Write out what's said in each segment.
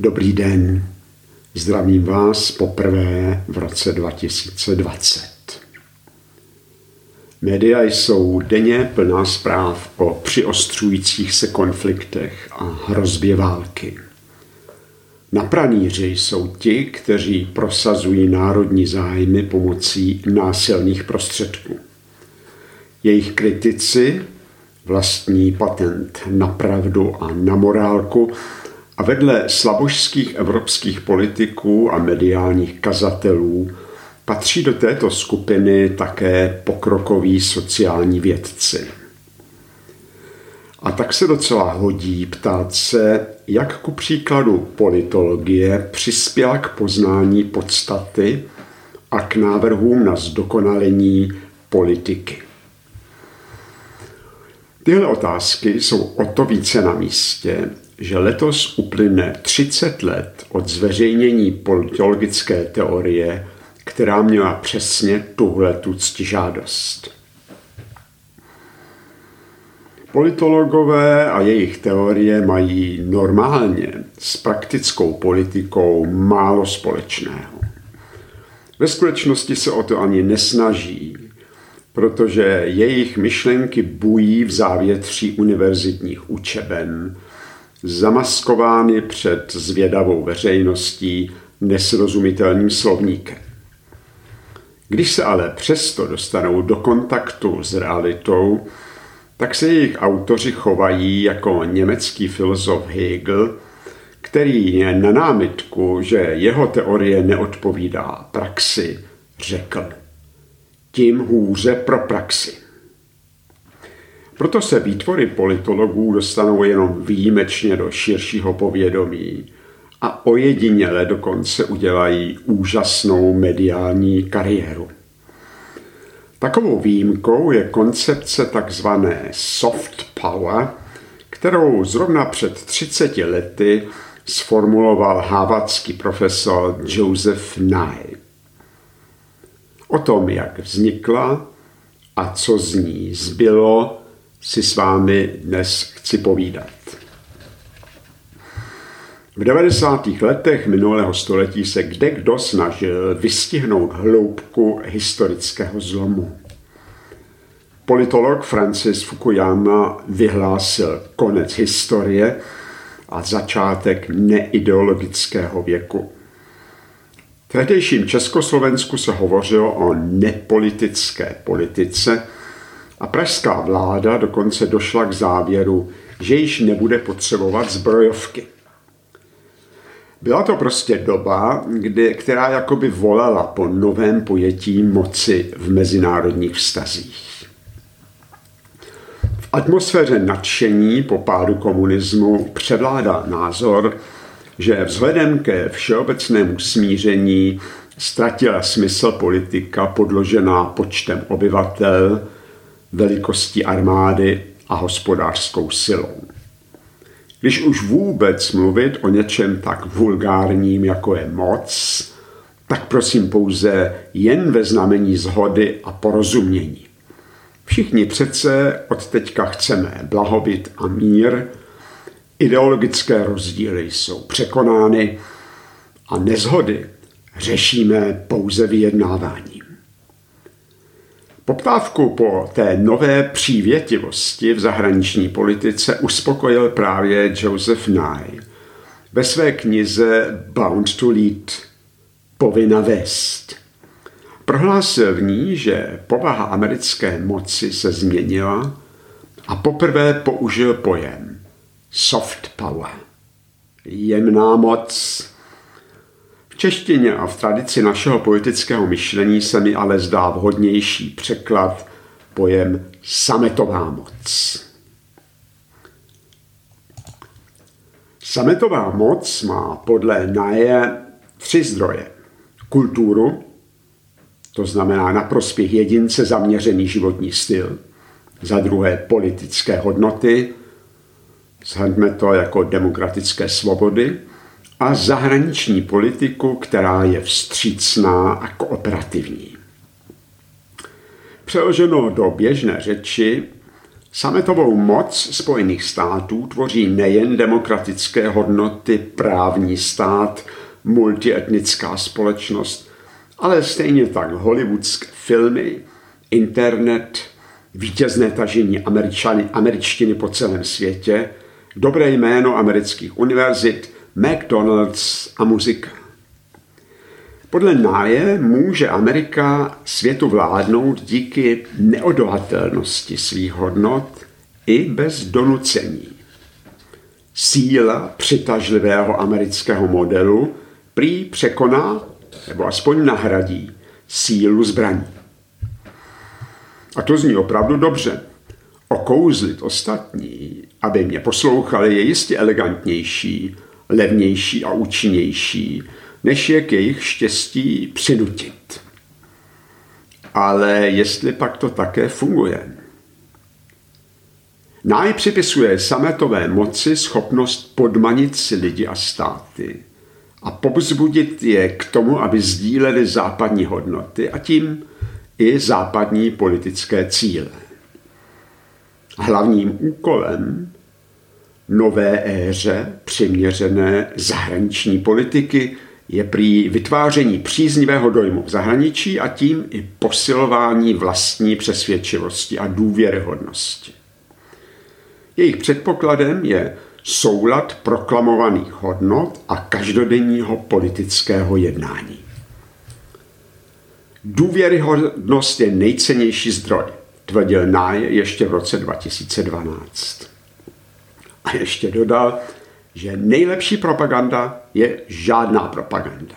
Dobrý den, zdravím vás poprvé v roce 2020. Média jsou denně plná zpráv o přiostřujících se konfliktech a hrozbě války. Na praníři jsou ti, kteří prosazují národní zájmy pomocí násilných prostředků. Jejich kritici vlastní patent na pravdu a na morálku a vedle slabožských evropských politiků a mediálních kazatelů patří do této skupiny také pokrokoví sociální vědci. A tak se docela hodí ptát se, jak ku příkladu politologie přispěla k poznání podstaty a k návrhům na zdokonalení politiky. Tyhle otázky jsou o to více na místě, že letos uplyne 30 let od zveřejnění politologické teorie, která měla přesně tuhle tu ctižádost. Politologové a jejich teorie mají normálně s praktickou politikou málo společného. Ve skutečnosti se o to ani nesnaží, protože jejich myšlenky bují v závětří univerzitních učeben, zamaskovány před zvědavou veřejností nesrozumitelným slovníkem. Když se ale přesto dostanou do kontaktu s realitou, tak se jejich autoři chovají jako německý filozof Hegel, který je na námitku, že jeho teorie neodpovídá praxi, řekl tím hůře pro praxi. Proto se výtvory politologů dostanou jenom výjimečně do širšího povědomí a ojediněle dokonce udělají úžasnou mediální kariéru. Takovou výjimkou je koncepce takzvané soft power, kterou zrovna před 30 lety sformuloval hávadský profesor Joseph Nye. O tom, jak vznikla a co z ní zbylo, si s vámi dnes chci povídat. V 90. letech minulého století se kde kdo snažil vystihnout hloubku historického zlomu. Politolog Francis Fukuyama vyhlásil konec historie a začátek neideologického věku. V tehdejším Československu se hovořilo o nepolitické politice a pražská vláda dokonce došla k závěru, že již nebude potřebovat zbrojovky. Byla to prostě doba, kdy, která jakoby volala po novém pojetí moci v mezinárodních vztazích. V atmosféře nadšení po pádu komunismu převládá názor, že vzhledem ke všeobecnému smíření ztratila smysl politika podložená počtem obyvatel, velikostí armády a hospodářskou silou. Když už vůbec mluvit o něčem tak vulgárním, jako je moc, tak prosím pouze jen ve znamení zhody a porozumění. Všichni přece od teďka chceme blahobyt a mír, Ideologické rozdíly jsou překonány a nezhody řešíme pouze vyjednáváním. Poptávku po té nové přívětivosti v zahraniční politice uspokojil právě Joseph Nye ve své knize Bound to Lead Povinna vést. Prohlásil v ní, že povaha americké moci se změnila a poprvé použil pojem soft power, jemná moc. Češtině a v tradici našeho politického myšlení se mi ale zdá vhodnější překlad pojem sametová moc. Sametová moc má podle Naje tři zdroje. Kulturu, to znamená na prospěch jedince zaměřený životní styl, za druhé politické hodnoty, Zhrňme to jako demokratické svobody a zahraniční politiku, která je vstřícná a kooperativní. Přeloženo do běžné řeči, Sametovou moc Spojených států tvoří nejen demokratické hodnoty, právní stát, multietnická společnost, ale stejně tak hollywoodské filmy, internet, vítězné tažení američany, američtiny po celém světě, dobré jméno amerických univerzit, McDonald's a muzika. Podle Náje může Amerika světu vládnout díky neodolatelnosti svých hodnot i bez donucení. Síla přitažlivého amerického modelu prý překoná nebo aspoň nahradí sílu zbraní. A to zní opravdu dobře. Okouzlit ostatní, aby mě poslouchali, je jistě elegantnější, levnější a účinnější, než je k jejich štěstí přinutit. Ale jestli pak to také funguje. Náj připisuje sametové moci schopnost podmanit si lidi a státy a povzbudit je k tomu, aby sdíleli západní hodnoty a tím i západní politické cíle. Hlavním úkolem nové éře přiměřené zahraniční politiky je prý vytváření příznivého dojmu v zahraničí a tím i posilování vlastní přesvědčivosti a důvěryhodnosti. Jejich předpokladem je soulad proklamovaných hodnot a každodenního politického jednání. Důvěryhodnost je nejcennější zdroj, tvrdil Náje ještě v roce 2012. A ještě dodal, že nejlepší propaganda je žádná propaganda.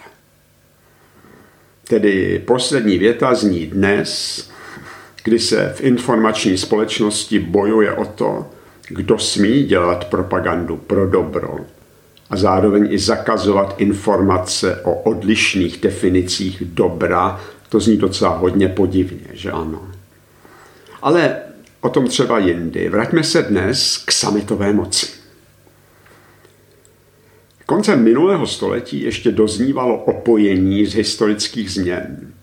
Tedy poslední věta zní dnes, kdy se v informační společnosti bojuje o to, kdo smí dělat propagandu pro dobro a zároveň i zakazovat informace o odlišných definicích dobra, to zní docela hodně podivně, že ano. Ale o tom třeba jindy. Vraťme se dnes k samitové moci. Koncem minulého století ještě doznívalo opojení z historických změn.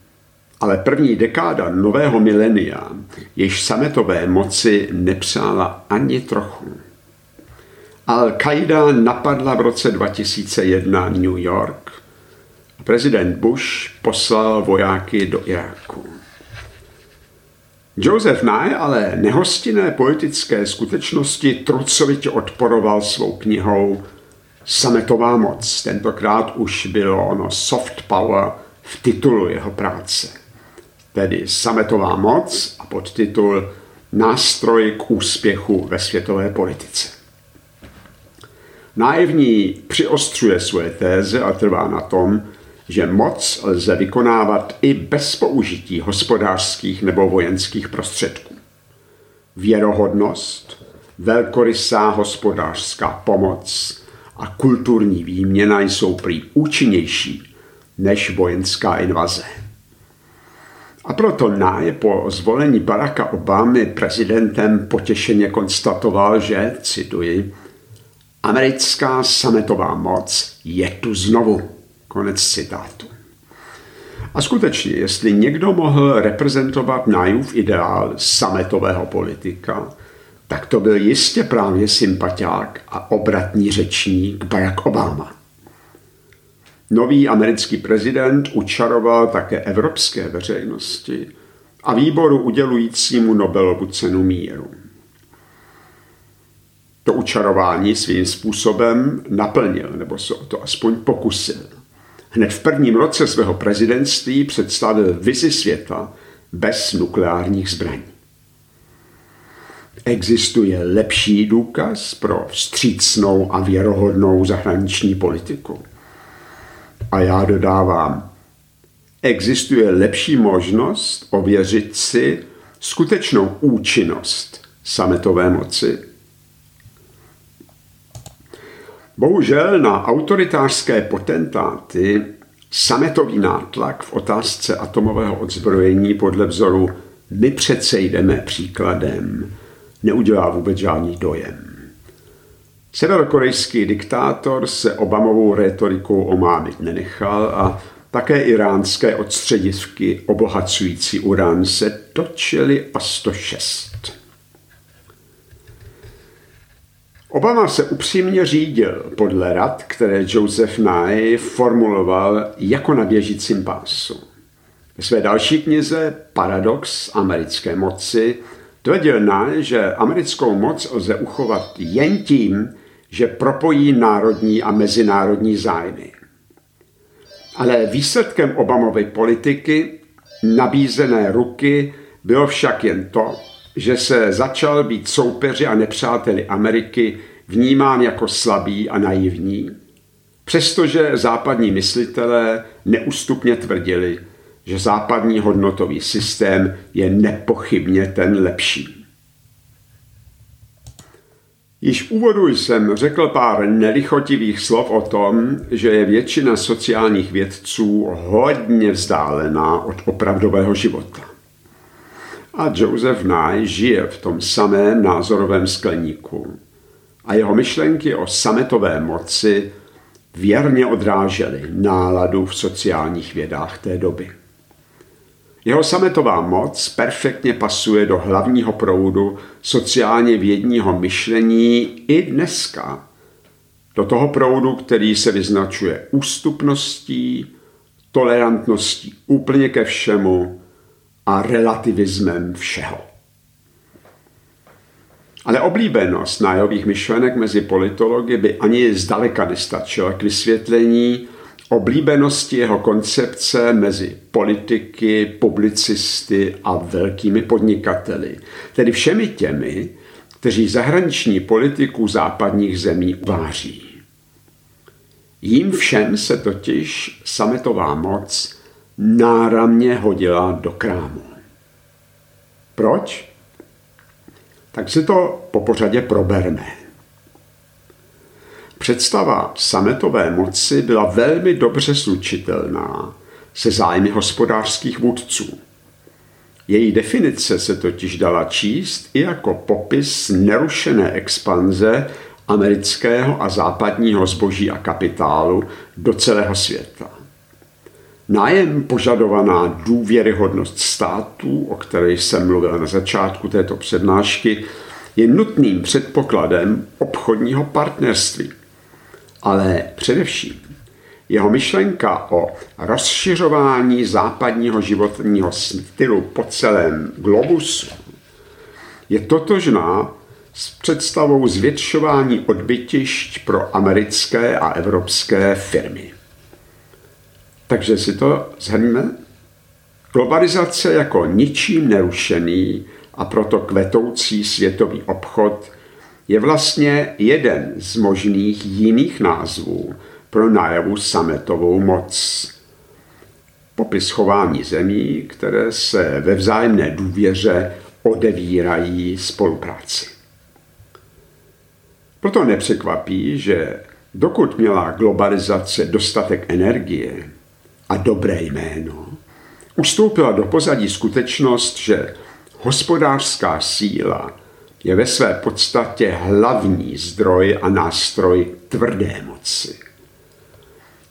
Ale první dekáda nového milenia jež sametové moci nepřála ani trochu. Al-Qaida napadla v roce 2001 New York. Prezident Bush poslal vojáky do Iráku. Joseph Nye ale nehostinné politické skutečnosti trucovitě odporoval svou knihou Sametová moc. Tentokrát už bylo ono soft power v titulu jeho práce. Tedy Sametová moc a podtitul Nástroj k úspěchu ve světové politice. Naivní přiostřuje své téze a trvá na tom, že moc lze vykonávat i bez použití hospodářských nebo vojenských prostředků. Věrohodnost, velkorysá hospodářská pomoc a kulturní výměna jsou prý účinnější než vojenská invaze. A proto Náje po zvolení Baracka Obamy prezidentem potěšeně konstatoval, že, cituji, americká sametová moc je tu znovu. Konec citátu. A skutečně, jestli někdo mohl reprezentovat nájův ideál sametového politika, tak to byl jistě právě sympatiák a obratní řečník Barack Obama. Nový americký prezident učaroval také evropské veřejnosti a výboru udělujícímu Nobelovu cenu míru. To učarování svým způsobem naplnil, nebo se o to aspoň pokusil. Hned v prvním roce svého prezidentství představil vizi světa bez nukleárních zbraní. Existuje lepší důkaz pro vstřícnou a věrohodnou zahraniční politiku. A já dodávám, existuje lepší možnost ověřit si skutečnou účinnost sametové moci. Bohužel na autoritářské potentáty sametový nátlak v otázce atomového odzbrojení podle vzoru my přece jdeme příkladem neudělá vůbec žádný dojem. Severokorejský diktátor se Obamovou retorikou omámit nenechal a také iránské odstředisky obohacující urán se točily a 106. Obama se upřímně řídil podle rad, které Joseph Nye formuloval jako na běžícím pásu. Ve své další knize Paradox americké moci tvrdil Nye, že americkou moc lze uchovat jen tím, že propojí národní a mezinárodní zájmy. Ale výsledkem Obamovy politiky nabízené ruky bylo však jen to, že se začal být soupeři a nepřáteli Ameriky vnímán jako slabý a naivní, přestože západní myslitelé neústupně tvrdili, že západní hodnotový systém je nepochybně ten lepší. Již úvodu jsem řekl pár nelichotivých slov o tom, že je většina sociálních vědců hodně vzdálená od opravdového života. A Joseph Nye žije v tom samém názorovém skleníku. A jeho myšlenky o sametové moci věrně odrážely náladu v sociálních vědách té doby. Jeho sametová moc perfektně pasuje do hlavního proudu sociálně vědního myšlení i dneska. Do toho proudu, který se vyznačuje ústupností, tolerantností úplně ke všemu a relativismem všeho. Ale oblíbenost nájových myšlenek mezi politology by ani zdaleka nestačila k vysvětlení oblíbenosti jeho koncepce mezi politiky, publicisty a velkými podnikateli, tedy všemi těmi, kteří zahraniční politiku západních zemí uváří. Jím všem se totiž sametová moc náramně hodila do krámu. Proč? Tak si to po pořadě proberme. Představa sametové moci byla velmi dobře slučitelná se zájmy hospodářských vůdců. Její definice se totiž dala číst i jako popis nerušené expanze amerického a západního zboží a kapitálu do celého světa. Nájem požadovaná důvěryhodnost států, o které jsem mluvil na začátku této přednášky, je nutným předpokladem obchodního partnerství ale především jeho myšlenka o rozšiřování západního životního stylu po celém globusu je totožná s představou zvětšování odbytišť pro americké a evropské firmy. Takže si to zhrneme. Globalizace jako ničím nerušený a proto kvetoucí světový obchod je vlastně jeden z možných jiných názvů pro najavu sametovou moc. Popis chování zemí, které se ve vzájemné důvěře odevírají spolupráci. Proto nepřekvapí, že dokud měla globalizace dostatek energie a dobré jméno, ustoupila do pozadí skutečnost, že hospodářská síla je ve své podstatě hlavní zdroj a nástroj tvrdé moci.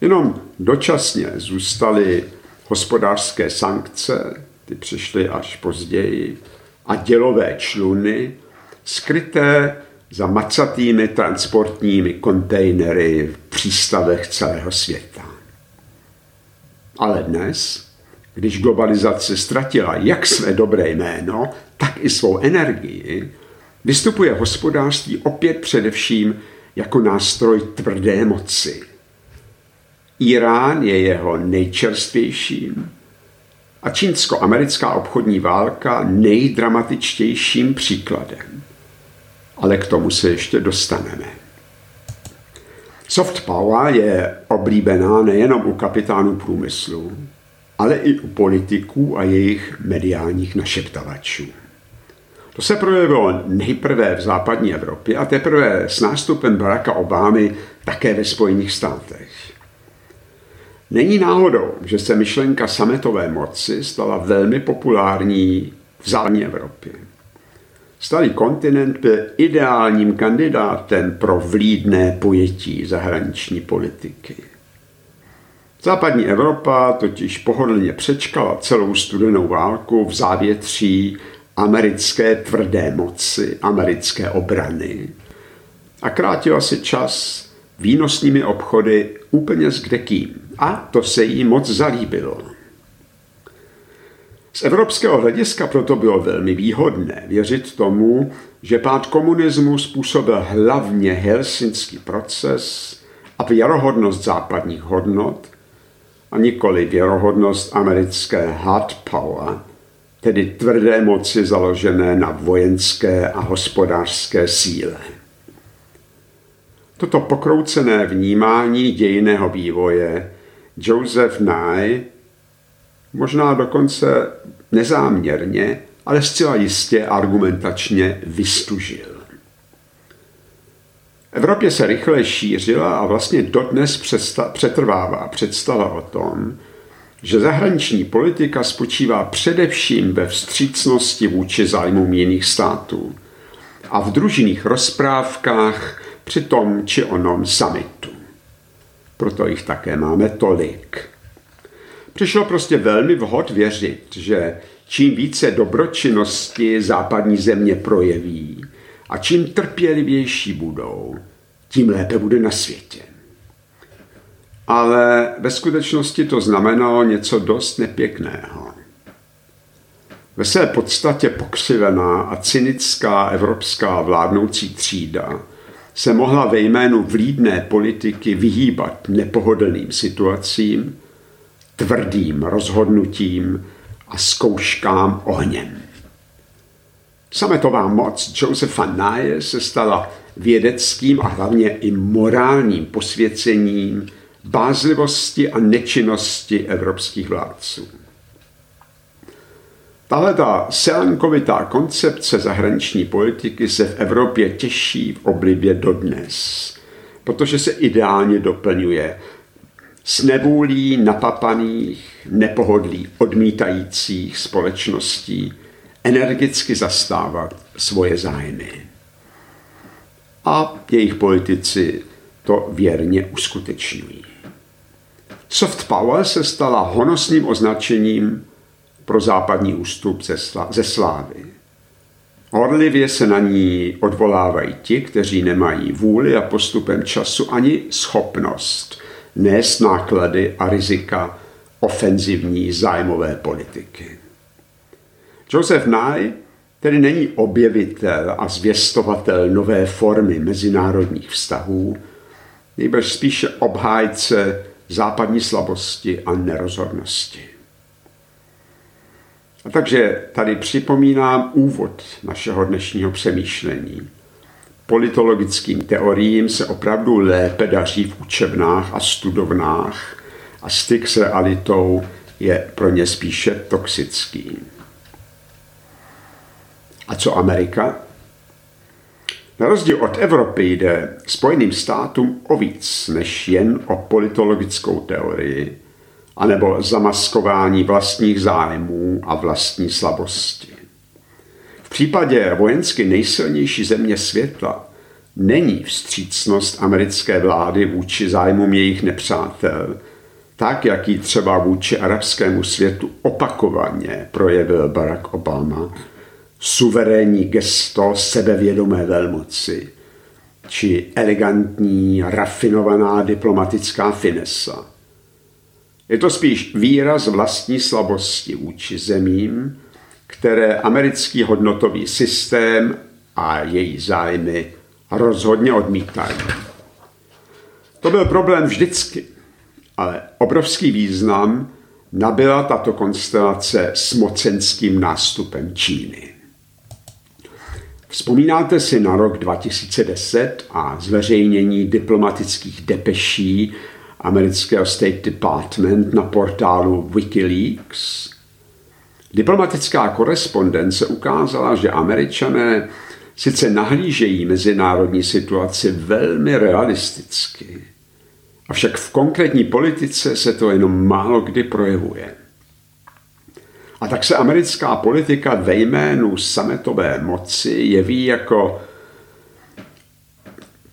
Jenom dočasně zůstaly hospodářské sankce, ty přišly až později, a dělové čluny, skryté za macatými transportními kontejnery v přístavech celého světa. Ale dnes, když globalizace ztratila jak své dobré jméno, tak i svou energii, vystupuje hospodářství opět především jako nástroj tvrdé moci. Irán je jeho nejčerstvějším a čínsko-americká obchodní válka nejdramatičtějším příkladem. Ale k tomu se ještě dostaneme. Soft power je oblíbená nejenom u kapitánů průmyslu, ale i u politiků a jejich mediálních našeptavačů. To se projevilo nejprve v západní Evropě a teprve s nástupem Baracka Obámy také ve Spojených státech. Není náhodou, že se myšlenka sametové moci stala velmi populární v západní Evropě. Starý kontinent byl ideálním kandidátem pro vlídné pojetí zahraniční politiky. Západní Evropa totiž pohodlně přečkala celou studenou válku v závětří americké tvrdé moci, americké obrany. a krátila si čas výnosnými obchody úplně s kdekým. A to se jí moc zalíbilo. Z evropského hlediska proto bylo velmi výhodné věřit tomu, že pád komunismu způsobil hlavně helsinský proces a věrohodnost západních hodnot a nikoli věrohodnost americké hard power, tedy tvrdé moci založené na vojenské a hospodářské síle. Toto pokroucené vnímání dějiného vývoje Joseph Nye možná dokonce nezáměrně, ale zcela jistě argumentačně vystužil. Evropě se rychle šířila a vlastně dodnes přetrvává představa o tom, že zahraniční politika spočívá především ve vstřícnosti vůči zájmům jiných států a v družinných rozprávkách při tom či onom summitu. Proto jich také máme tolik. Přišlo prostě velmi vhod věřit, že čím více dobročinnosti západní země projeví a čím trpělivější budou, tím lépe bude na světě. Ale ve skutečnosti to znamenalo něco dost nepěkného. Ve své podstatě pokřivená a cynická evropská vládnoucí třída se mohla ve jménu vlídné politiky vyhýbat nepohodlným situacím, tvrdým rozhodnutím a zkouškám ohněm. Sametová moc Josefa Nye se stala vědeckým a hlavně i morálním posvěcením bázlivosti a nečinnosti evropských vládců. Tahle ta selankovitá koncepce zahraniční politiky se v Evropě těší v oblibě dodnes, protože se ideálně doplňuje s nevůlí napapaných, nepohodlí odmítajících společností energicky zastávat svoje zájmy. A jejich politici to věrně uskutečňují. Soft power se stala honosným označením pro západní ústup ze, sla, ze slávy. Horlivě se na ní odvolávají ti, kteří nemají vůli a postupem času ani schopnost nést náklady a rizika ofenzivní zájmové politiky. Joseph Nye tedy není objevitel a zvěstovatel nové formy mezinárodních vztahů, nejbrž spíše obhájce západní slabosti a nerozhodnosti. A takže tady připomínám úvod našeho dnešního přemýšlení. Politologickým teoriím se opravdu lépe daří v učebnách a studovnách a styk s realitou je pro ně spíše toxický. A co Amerika? Na rozdíl od Evropy jde Spojeným státům o víc než jen o politologickou teorii, anebo zamaskování vlastních zájmů a vlastní slabosti. V případě vojensky nejsilnější země světa není vstřícnost americké vlády vůči zájmům jejich nepřátel, tak, jak ji třeba vůči arabskému světu opakovaně projevil Barack Obama, suverénní gesto sebevědomé velmoci, či elegantní, rafinovaná diplomatická finesa – je to spíš výraz vlastní slabosti vůči zemím, které americký hodnotový systém a její zájmy rozhodně odmítají. To byl problém vždycky, ale obrovský význam nabyla tato konstelace s mocenským nástupem Číny. Vzpomínáte si na rok 2010 a zveřejnění diplomatických depeší amerického State Department na portálu Wikileaks. Diplomatická korespondence ukázala, že američané sice nahlížejí mezinárodní situaci velmi realisticky, avšak v konkrétní politice se to jenom málo kdy projevuje. A tak se americká politika ve jménu sametové moci jeví jako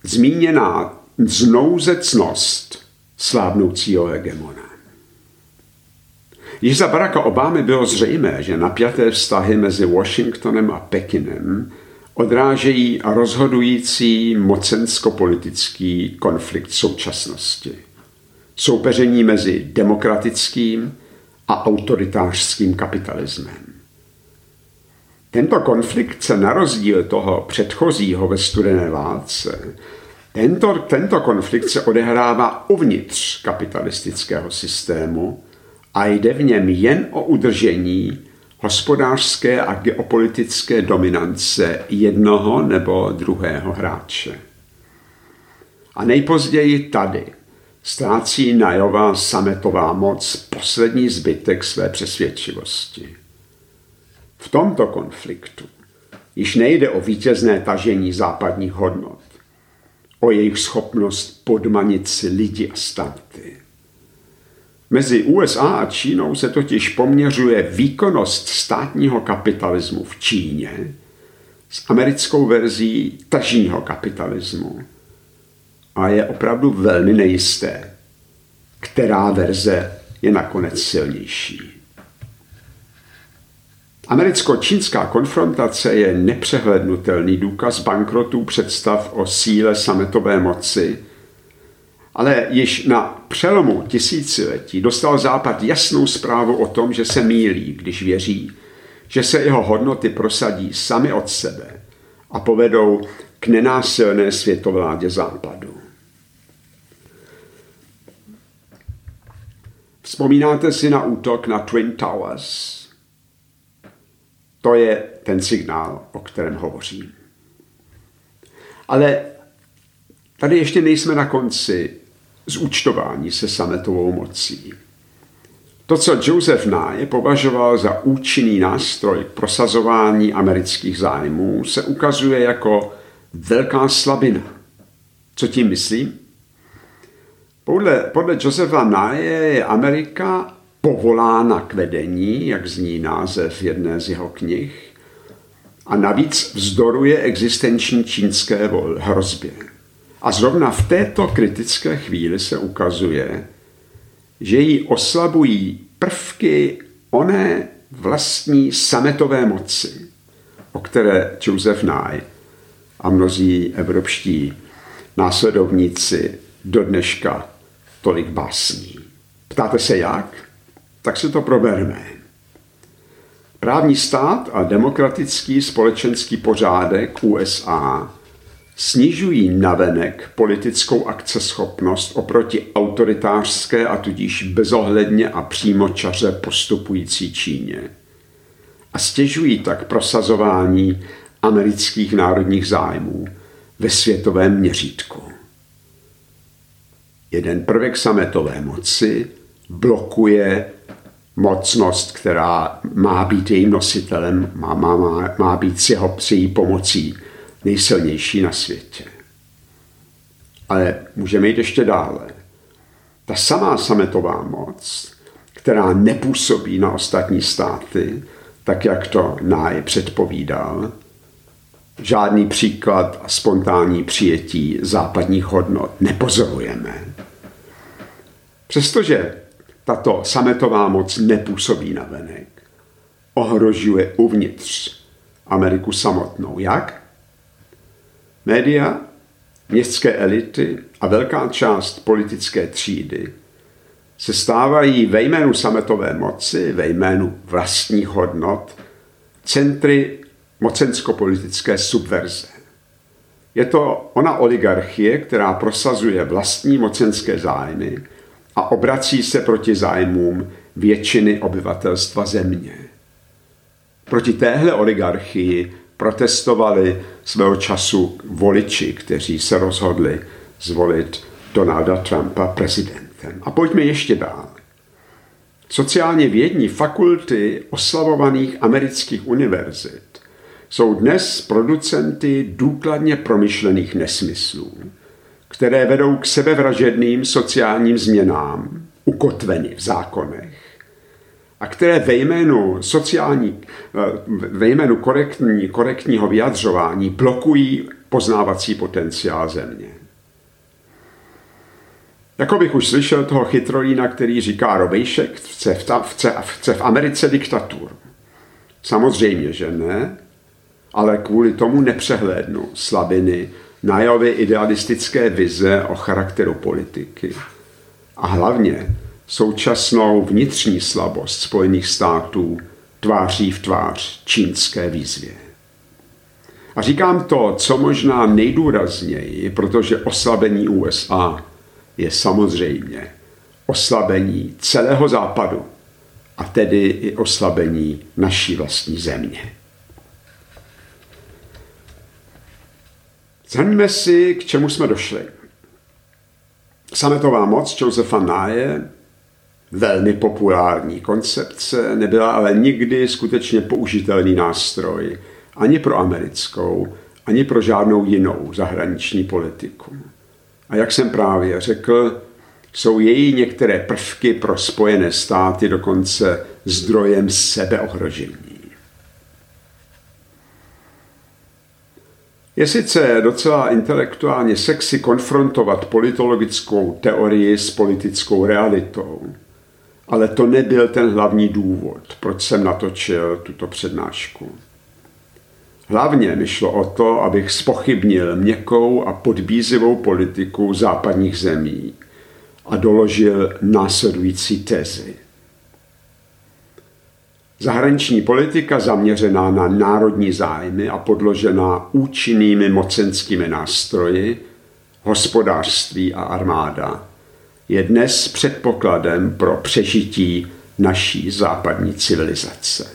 zmíněná znouzecnost slábnoucího hegemona. Již za Baracka Obamy bylo zřejmé, že napjaté vztahy mezi Washingtonem a Pekinem odrážejí rozhodující mocensko-politický konflikt současnosti. Soupeření mezi demokratickým a autoritářským kapitalismem. Tento konflikt se na rozdíl toho předchozího ve studené válce, tento, tento konflikt se odehrává uvnitř kapitalistického systému a jde v něm jen o udržení hospodářské a geopolitické dominance jednoho nebo druhého hráče. A nejpozději tady ztrácí najová sametová moc poslední zbytek své přesvědčivosti. V tomto konfliktu již nejde o vítězné tažení západních hodnot, o jejich schopnost podmanit si lidi a státy. Mezi USA a Čínou se totiž poměřuje výkonnost státního kapitalismu v Číně s americkou verzí tržního kapitalismu. A je opravdu velmi nejisté, která verze je nakonec silnější. Americko-čínská konfrontace je nepřehlednutelný důkaz bankrotů představ o síle sametové moci, ale již na přelomu tisíciletí dostal Západ jasnou zprávu o tom, že se mílí, když věří, že se jeho hodnoty prosadí sami od sebe a povedou k nenásilné světovládě Západu. Vzpomínáte si na útok na Twin Towers? To je ten signál, o kterém hovořím. Ale tady ještě nejsme na konci zúčtování se sametovou mocí. To, co Joseph Nye považoval za účinný nástroj k prosazování amerických zájmů, se ukazuje jako velká slabina. Co tím myslím? Podle, podle Josefa Nye je Amerika povolána k vedení, jak zní název jedné z jeho knih, a navíc vzdoruje existenční čínské hrozbě. A zrovna v této kritické chvíli se ukazuje, že ji oslabují prvky oné vlastní sametové moci, o které Joseph Nye a mnozí evropští následovníci do dneška tolik básní. Ptáte se jak? Tak se to proberme. Právní stát a demokratický společenský pořádek USA snižují navenek politickou akceschopnost oproti autoritářské a tudíž bezohledně a přímočaře postupující Číně. A stěžují tak prosazování amerických národních zájmů ve světovém měřítku. Jeden prvek sametové moci blokuje mocnost, která má být jejím nositelem, má, má, má, má být s, jeho, s její pomocí nejsilnější na světě. Ale můžeme jít ještě dále. Ta samá sametová moc, která nepůsobí na ostatní státy, tak jak to Náje předpovídal, žádný příklad a spontánní přijetí západních hodnot nepozorujeme. Přestože tato sametová moc nepůsobí na venek, ohrožuje uvnitř Ameriku samotnou. Jak? Média, městské elity a velká část politické třídy se stávají ve jménu sametové moci, ve jménu vlastních hodnot, centry mocensko-politické subverze. Je to ona oligarchie, která prosazuje vlastní mocenské zájmy a obrací se proti zájmům většiny obyvatelstva země. Proti téhle oligarchii protestovali svého času voliči, kteří se rozhodli zvolit Donalda Trumpa prezidentem. A pojďme ještě dál. Sociálně vědní fakulty oslavovaných amerických univerzit jsou dnes producenty důkladně promyšlených nesmyslů, které vedou k sebevražedným sociálním změnám, ukotveny v zákonech, a které ve jménu sociální, eh, ve jménu korektní, korektního vyjadřování blokují poznávací potenciál země. Jako bych už slyšel toho chytrolína, který říká Robejšek, chce v, ta, chce, chce v Americe diktaturu. Samozřejmě, že ne. ale kvůli tomu nepřehlédnu slabiny Najovy idealistické vize o charakteru politiky. A hlavně současnou vnitřní slabost Spojených států tváří v tvář čínské výzvě. A říkám to, co možná nejdůrazněji, protože oslabení USA je samozřejmě oslabení celého západu a tedy i oslabení naší vlastní země. Zhrňme si, k čemu jsme došli. Sametová moc Josefa Nye, velmi populární koncepce, nebyla ale nikdy skutečně použitelný nástroj ani pro americkou, ani pro žádnou jinou zahraniční politiku. A jak jsem právě řekl, jsou její některé prvky pro Spojené státy dokonce zdrojem sebeohrožení. Je sice docela intelektuálně sexy konfrontovat politologickou teorii s politickou realitou, ale to nebyl ten hlavní důvod, proč jsem natočil tuto přednášku. Hlavně mi šlo o to, abych spochybnil měkkou a podbízivou politiku západních zemí a doložil následující tezy. Zahraniční politika zaměřená na národní zájmy a podložená účinnými mocenskými nástroji, hospodářství a armáda je dnes předpokladem pro přežití naší západní civilizace.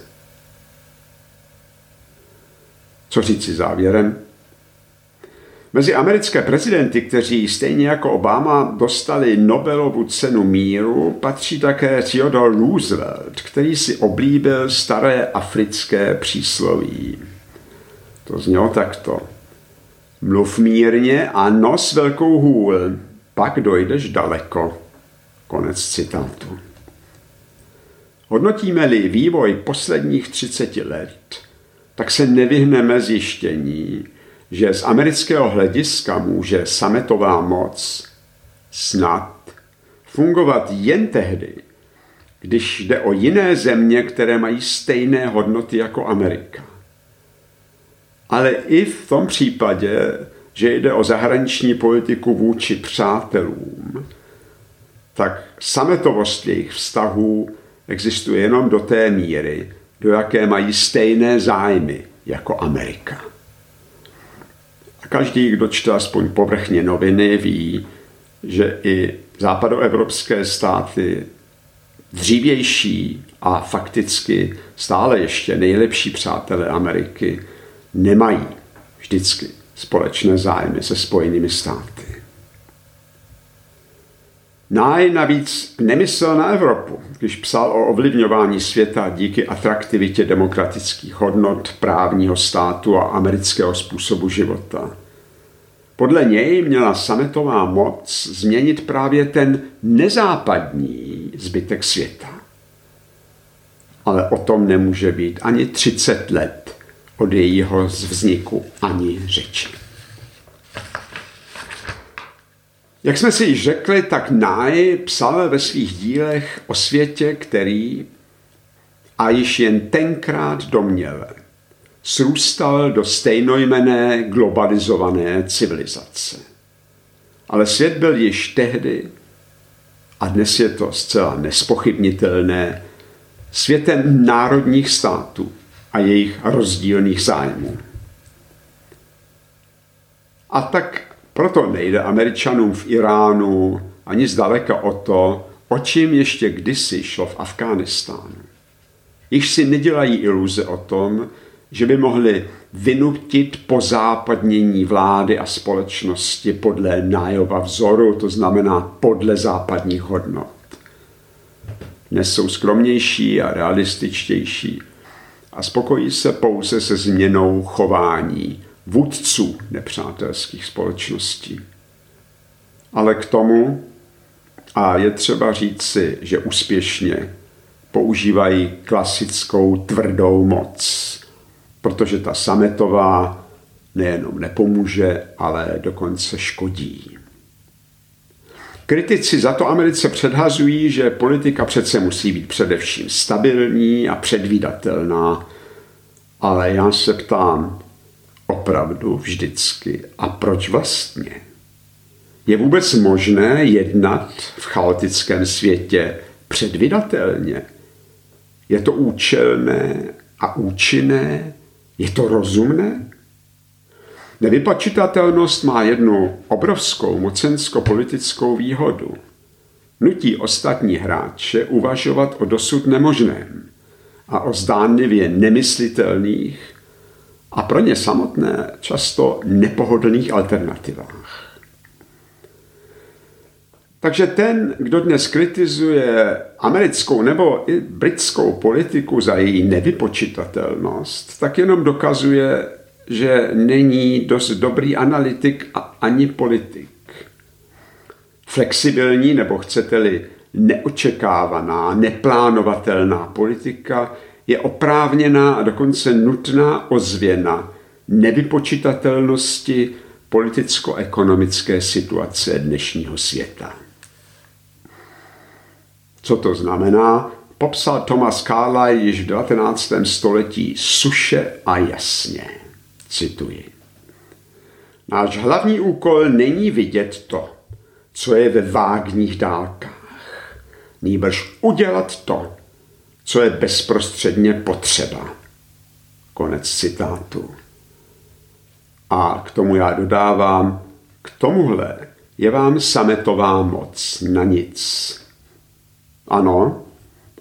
Co říci závěrem? Mezi americké prezidenty, kteří stejně jako Obama dostali Nobelovu cenu míru, patří také Theodore Roosevelt, který si oblíbil staré africké přísloví. To znělo takto. Mluv mírně a nos velkou hůl, pak dojdeš daleko. Konec citátu. Hodnotíme-li vývoj posledních 30 let, tak se nevyhneme zjištění, že z amerického hlediska může sametová moc snad fungovat jen tehdy, když jde o jiné země, které mají stejné hodnoty jako Amerika. Ale i v tom případě, že jde o zahraniční politiku vůči přátelům, tak sametovost jejich vztahů existuje jenom do té míry, do jaké mají stejné zájmy jako Amerika. A každý, kdo čte aspoň povrchně noviny, ví, že i západoevropské státy dřívější a fakticky stále ještě nejlepší přátelé Ameriky nemají vždycky společné zájmy se spojenými státy. Náj navíc nemyslel na Evropu, když psal o ovlivňování světa díky atraktivitě demokratických hodnot, právního státu a amerického způsobu života. Podle něj měla sametová moc změnit právě ten nezápadní zbytek světa. Ale o tom nemůže být ani 30 let od jejího vzniku ani řeči. Jak jsme si již řekli, tak Náj psal ve svých dílech o světě, který a již jen tenkrát doměl srůstal do stejnojmené globalizované civilizace. Ale svět byl již tehdy, a dnes je to zcela nespochybnitelné, světem národních států a jejich rozdílných zájmů. A tak proto nejde američanům v Iránu ani zdaleka o to, o čím ještě kdysi šlo v Afghánistánu. Již si nedělají iluze o tom, že by mohli vynutit pozápadnění vlády a společnosti podle nájova vzoru, to znamená podle západních hodnot. Dnes jsou skromnější a realističtější a spokojí se pouze se změnou chování vůdců nepřátelských společností. Ale k tomu, a je třeba říci, že úspěšně používají klasickou tvrdou moc, protože ta sametová nejenom nepomůže, ale dokonce škodí. Kritici za to Americe předhazují, že politika přece musí být především stabilní a předvídatelná, ale já se ptám, Opravdu vždycky. A proč vlastně? Je vůbec možné jednat v chaotickém světě předvydatelně? Je to účelné a účinné? Je to rozumné? Nevypočitatelnost má jednu obrovskou mocensko-politickou výhodu. Nutí ostatní hráče uvažovat o dosud nemožném a o zdánlivě nemyslitelných a pro ně samotné často nepohodlných alternativách. Takže ten, kdo dnes kritizuje americkou nebo i britskou politiku za její nevypočitatelnost, tak jenom dokazuje, že není dost dobrý analytik a ani politik. Flexibilní nebo chcete-li neočekávaná, neplánovatelná politika je oprávněná a dokonce nutná ozvěna nevypočitatelnosti politicko-ekonomické situace dnešního světa. Co to znamená? Popsal Thomas Carlyle již v 19. století suše a jasně. Cituji. Náš hlavní úkol není vidět to, co je ve vágních dálkách, nýbrž udělat to, co je bezprostředně potřeba. Konec citátu. A k tomu já dodávám, k tomuhle je vám sametová moc na nic. Ano,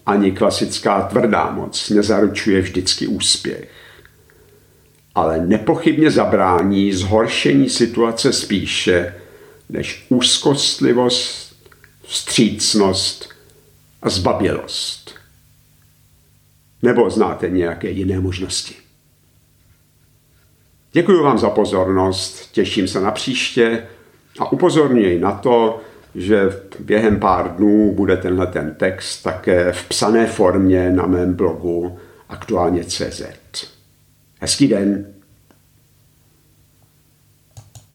ani klasická tvrdá moc nezaručuje vždycky úspěch. Ale nepochybně zabrání zhoršení situace spíše než úzkostlivost, vstřícnost a zbabělost. Nebo znáte nějaké jiné možnosti? Děkuji vám za pozornost, těším se na příště a upozorňuji na to, že během pár dnů bude tenhle ten text také v psané formě na mém blogu aktuálně er schied ein